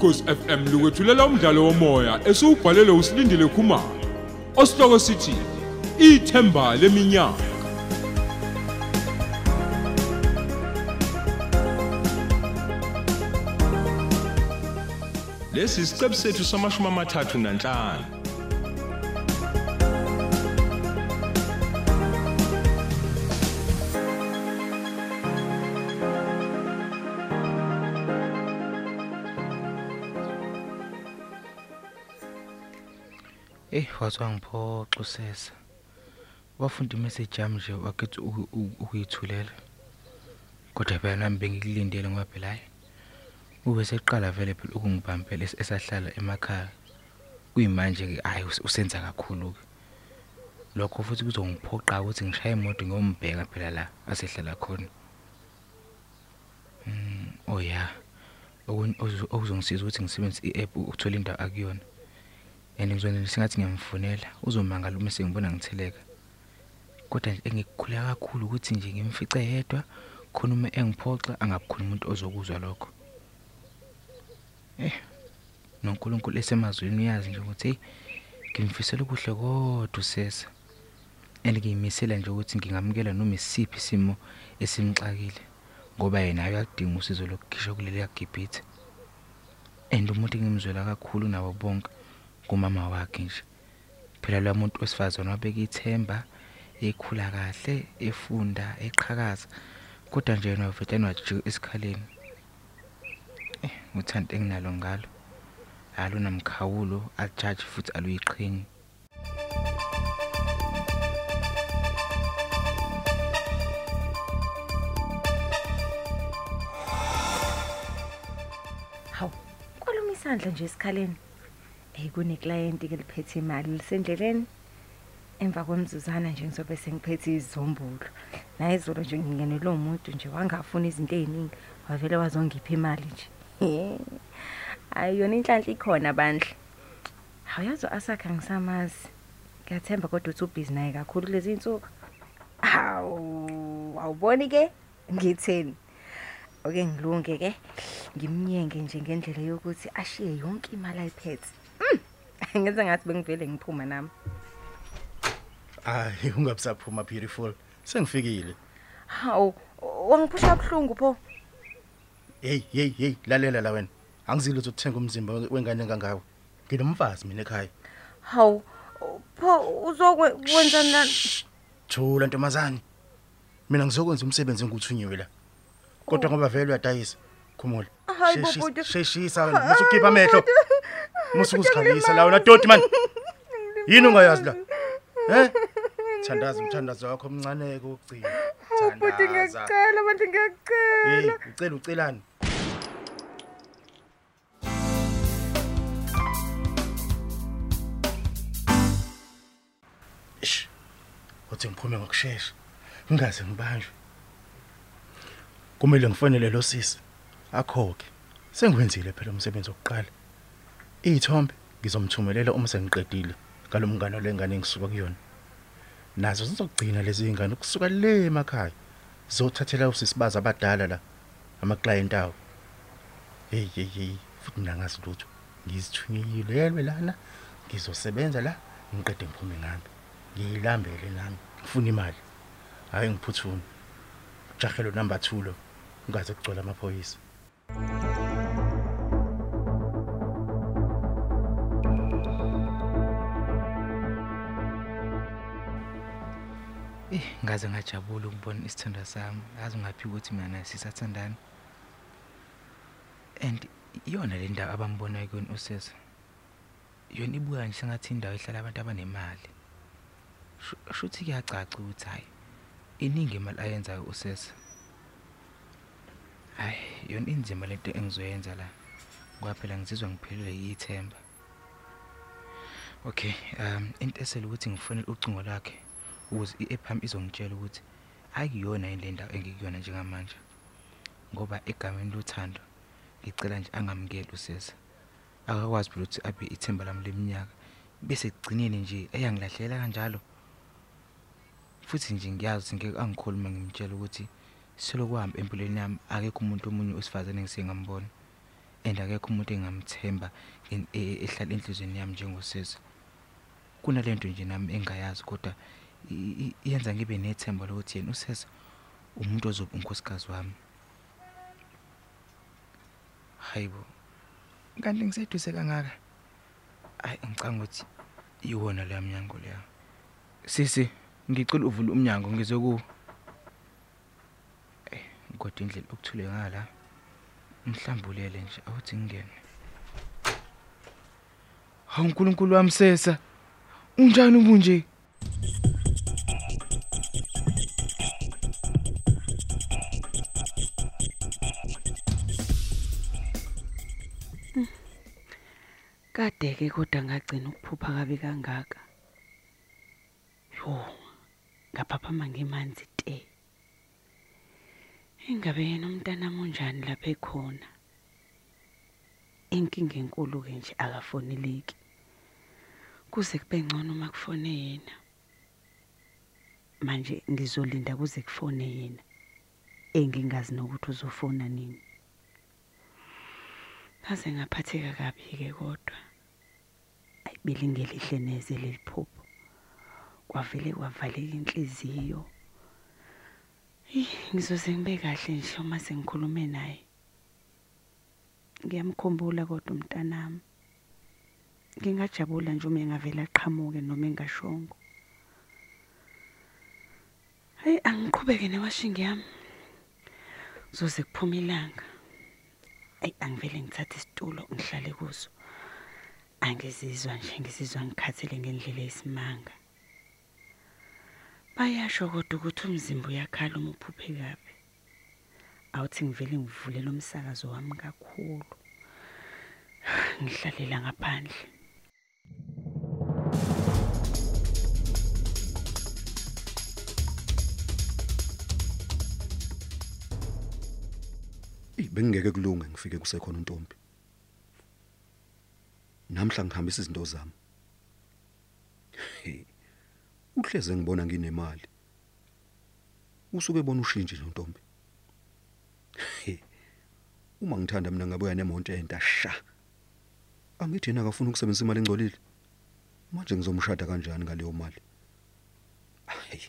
ukhosi FM lukwethulela umdlalo womoya esiubhalelwe usilindile Khumalo osihloko sithi ithemba leminyaka. Lesi isiqebu sethu samashumi amathathu nanhlanu. Ey wathi wangiphoxa usesa. Wafunda imessage yami nje wakithi uku- uku- ukuyithulela. Kodwa phela nami bengikulindele ngoba phela hayi. Ube seqala vele phela ukungibambela es- esahlala emakhaya. Kuyimanje ke hayi us- usenza kakhulu ke. Lokho futhi kuzongiphoqa ukuthi ngishaye imoto ngiyombheka phela la asehlala khona. Mm, oh ya. Okuzongisiza ukuthi ngisebenzise i-app ukuthola indawo akuyona. And ngizonela singathi ngiyamfonela uzomangala uma sengibona ngitheleka. Kodwa nje engikukhuleka kakhulu ukuthi nje ngimfice yedwa khona uma engiphoxa angabikhona umuntu ozokuzwa lokho. Eh noNkulunkulu esemazweni uyazi nje ukuthi hey ngimfisela ukuhle kodwa usesa. And ngiyimisela nje ukuthi ngingamukela noma isiphi isimo esimxakile ngoba yena uyakudinga usizo lokukhishwa kuleli yagibhithe and umuntu engimzwela kakhulu nabo bonke kumama wakhe nje. Phela lo muntu wesifazana wabeka ithemba ekhula kahle efunda eqhakaza. Kodwa nje yena wavetana wajika esikhaleni. Eh uthanda enginalo ngalo. Aluna mkhawulo ajaji futhi aluyiqhingi. Hawu, kwaluma isandla nje esikhaleni. Hey kuneclient ke liphethe imali lisendleleni. Emva kwemzuzana nje ngizobe sengiphethe izombulo. Naye izolo nje ngingenele umuntu nje wangafuna izinto eziningi, wavele wazongipha imali nje. Hayi yona inhlanhla ikhona bandla. Hayazo asakha ngisamazi. Ngiyathemba kodwa uthi ubhizi naye kakhulu kulezi insuku. Hawu, awuboni ke ngitheni? Oke ngilunge ke ngimnyenge nje ngendlela yokuthi ashiye yonke imali ayiphethe. Mm. Ngenza ngathi bengivele ngiphuma nami. Hayi ungabisaphuma beautiful. Sengifikile. Hawu, wangiphusha kubhlungu pho. Hey hey hey lalela la wena. Angizile ukuthi uthenga umzimba wengane engangawe. Nginomfazi mina ekhaya. Hawu, pho uzokwenza na Thula ntombazane. Mina ngizokwenza umsebenzi enguthunyiwe la. Kodwa ngoba vele uyadayisa. Khumula. Hayi, Sheshisa- bhuti. Sheshisa wena, musu ukhipha amehlo. Musu ukuzikhalisa la wena doti man. Yini ungayazi la? Eh? Thandaza umthandazo wakho omncane kokugcina. Bhuti ngiyacela manje ngiyacela. ucela ucelani? Ish. Uthi ngiphume ngokusheshsha. Ngingaze ngibanjwe. Kumele ngifonele lo sisi. Akhoke. Sengiwenzile phela umsebenzi wokuqala. Izithombe ngizomthumelela uma sengiqedile ngalomngane lengane engisuka kuyona. Nazo zizogcina lezi ngane ukusuka le emakhaya. Zothathela usisibaza abadala la ama-client awo. Hey hey hey futhi mina ngazi lutho. Ngizithunyelwe yelwe lana ngizosebenza la ngiqede ngiphume nami. Ngiyilambele nami ngifuna imali. Hayi ngiphuthume. Jahelo number 2 lo. Ungaze kugcwala amaphoyisa. Ngaze ngajabula ukubona isithanda sami. Yazi ungaphi ukuthi mina naye sisathandana and iyona le ndawo abambona kuyona usesa. Yona ibuka nje sengathi indawo ehlala abantu abanemali. Shu- shuthi kuyacaca ukuthi hayi iningi imali ayenzayo usesa. Hayi yona inzima lento engizoyenza la. Ngoba phela ngizizwa ngiphelelwe yithemba. Okay um into esele ukuthi ngifonele ucingo lakhe ukuze i-app yami izongitshela ukuthi akuyona yini le ndawo engikuyona njengamanje. Ngoba egameni lothando ngicela nje angamukeli usesa. Akakwazi phela ukuthi abe ithemba lami leminyaka bese kugcineni nje eyangilahlela kanjalo. Futhi nje ngiyazi ukuthi ngeke angikhuluma ngimtshela ukuthi selokuhamba empilweni yami akekho umuntu omunye wesifazane engisengambona and akekho umuntu engamthemba en- e- ehlala enhlizweni yami njengosisi kunalento nje nami engayazi kodwa i- i- iyenza ngibe nethemba lokuthi yena usesa umuntu ozoba unkosikazi wami. Hayibo kanti ngiseduse kangaka? Hayi ngicanga ukuthi iwona leya mnyango leya. Sisi ngicela uvule umnyango ngizoku eh kodwa indlela okuthule ngala mhlambulele nje awuthi ngingene. Hawu uNkulunkulu wami sesa. Unjani ubunje Kade-ke kodwa ngagcina ukuphupha kabi kangaka. Yo, ngaphaphama ngemanzi te. Ingabe yena umntanami unjani lapha ekhona? Inkinga enkulu-ke nje akafoneleki. Kuze kube ngcono uma kufone yena. Manje ngizolinda kuze kufone yena. Engingazi nokuthi uzofona nini. Ngaze ngaphatheka kabi-ke kodwa. Ayi belingelihle neze leli phupho. Kwavele kwavaleka inhliziyo. Ih, ngizoze ngibe kahle nje uma sengikhulume naye. Ngiyamkhumbula kodwa umntanami. Ngingajabula nje uma engavela aqhamuke noma engashongo. Hayi angiqhubeke newashing yami. Kuzoze kuphume ilanga. Ayi angivele ngithathe isitulo ngihlale kuso. Angizizwa nje ngizizwa ngikhathele ngendlela esimanga. Bayasho kodwa ukuthi umzimba uyakhala uma uphuphe kabi. Awuthi ngivele ngivulele umsakazo wami kakhulu. Ngihlalela ngaphandle. Ey bengingeke kulunge ngifike kusekhona untombi. Namhla ngihambisa izinto zami. Uhleze ngibona nginemali. Usuke ebona ushintshe untombi. Hey. Uma ngithanda mina ngabuya nemonto enta sha. Angithi yena akafuna ukusebenzisa imali engcolile. Manje ngizomshada kanjani ngaleyo mali? Hey.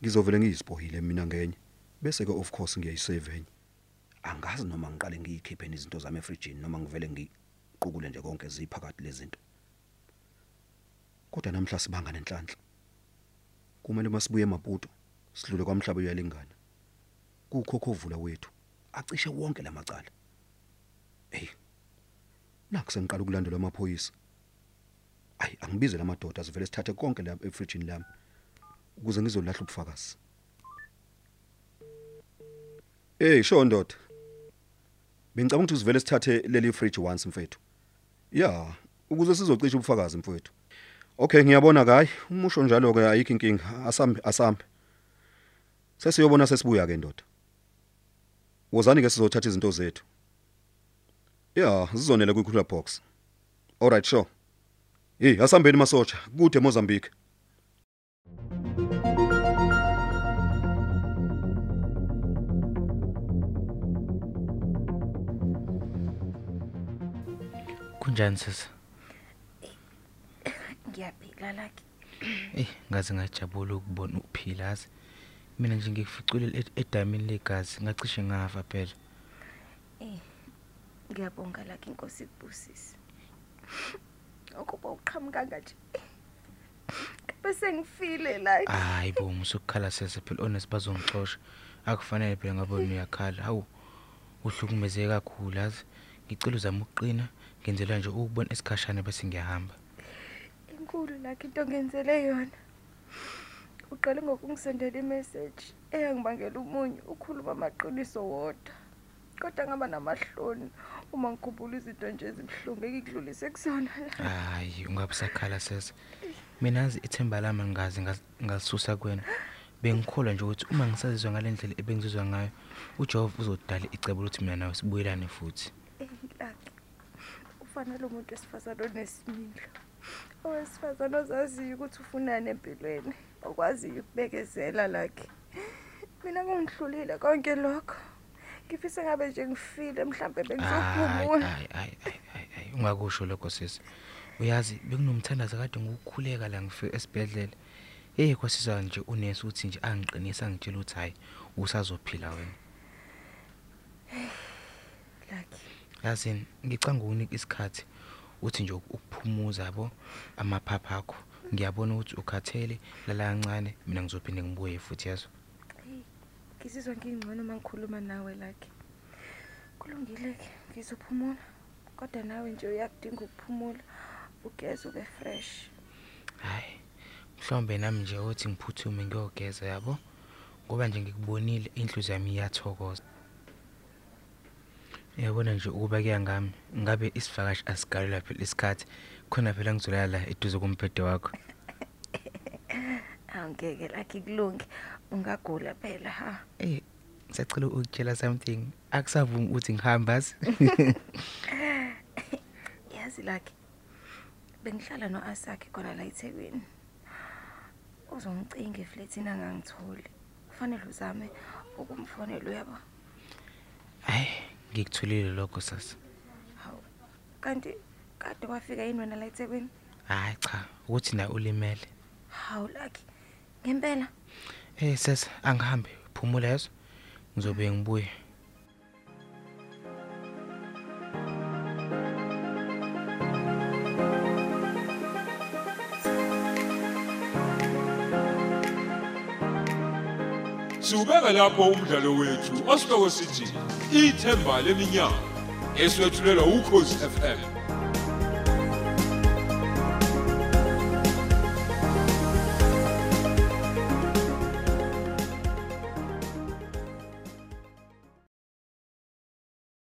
Ngizovele ngiyisipohile mina ngenye. Bese ke of course ngiyayisave enye. angazi noma ngiqale ngiyikhiphe izinto zami efrijini noma ngivele ngiqukule nje konke ziphakathi lezinto kodwa namhla sibanga nenhlanhla kumele masibuye emaputo sidlule kwamhlaba uyalingana. Kukhokhovula wethu acishe wonke lamacala hey naku sengiqala ukulandela amaphoyisa. Ayi angibize lamadoda sivele sithathe konke la efrijini lami ukuze ngizolahla ubufakazi. Hey shondoda Bengicabanga ukuthi sivele sithathe leli fridge once mfethu. Ya, ukuze sizocisha ubufakazi mfethu. Okay, ngiyabona kai, umusho njalo ke ayikho inkinga, asambe asambe. Sesiyobona sesibuya ke ndoda. Wozani ke sizothatha izinto zethu. Ya, sizonela kwi cooler box. Alright, sure. Hey, asambeni masocha, kude Mozambique. Kunjani sisi Ngiyaphila laki. Eh ngaze ngajabula ukubona uphila yazi. Mina nje ngikuficule ed- edamini legazi ngacishe ngafa phela. Ngiyabonga laki inkosi kubusisi. Ukuba uqhamukanga nje. Bese ngifile la. Hayi bo musukukhala sese phela honest bazongixosha. Akufanele phela ngabe wena uyakhala. Hawu uhlukumezeke kakhulu yazi. Ngicela uzame ukuqina ngenzela nje ukubona esikhashana bese ngiyahamba. Inkulu laki into ngenzele yona. Uqale ngokungisendela imessage eyangibangela umunyu ukhuluma amaqiniso wodwa. Kodwa ngaba namahloni uma ngikhumbula izinto nje ezibhlungu ekudlulise kusona la. Hayi ungabusakhala sese. Mina yazi ithemba lami ngazi ngalisusa kuwena. Bengikholwa nje ukuthi uma ngisazizwa ngalendlela ebengizizwa ngayo, uJehova uzodala icebo lokuthi mina nawe sibuyelane futhi. Laki. Ufanele umuntu wesifazane onesimilo. Owesifazane ozaziyo ukuthi ufunani empilweni, okwaziyo ukubekezela lakhe. Mina kungihlulile konke lokho. ngifisa ngabe nje ngifile mhlambe Hayi bengizophumula hayi hayi hayi, hayi, hayi, ungakusho lokho sisi. Uyazi bekunomthandazo kade ngokukhuleka la ngifike esibhedlela. Hey kwasizwa nje unesi uthi nje angiqinisa ngitshela ukuthi hayi usazophila wena. Lucky Yazi ngicanga ukunika isikhathi uthi nje ukuphumuza yabo amaphapha akho. Ngiyabona ukuthi ukhathele lala kancane mina ngizophinde ngibuye futhi yazo. ngizizwa ngingcono uma ngikhuluma nawe Lucky kulungile ke ngizophumula kodwa nawe nje uyakudinga ukuphumula ugeze ube fresh Hayi. Mhlawumbe nami nje uthi ngiphuthume ngiyogeza yabo. Ngoba nje ngikubonile inhliziyo yami iyathokoza. Yabona nje ukuba kuyangami ngabe isivakashi asigalela phela isikhathi khona phela ngizolala la eduze kombhede wakho. awungeke Lucky kulunge ungagula phela ha? Eh ngisacela ukutshela something. Akusavumi ukuthi ngihambazi. yazi Lucky bengihlala noAsakhe khona la eThekwini. Uzongicinga efletini angangitholi kufanele uzame ukumfonela uyabo? Hayi ngikutholile lokho sasa. hawu kanti kade kwafika yini wena la eThekwini Hayi cha ukuthi na ulimele. hawu Lucky ngempela Eh sasa angihambe phumula yazo. Ngizobe ngibuye. Siubeka lapho umdlalo wethu osihloko sithi ithemba leminyaka eswetshulelwa ukhozi FM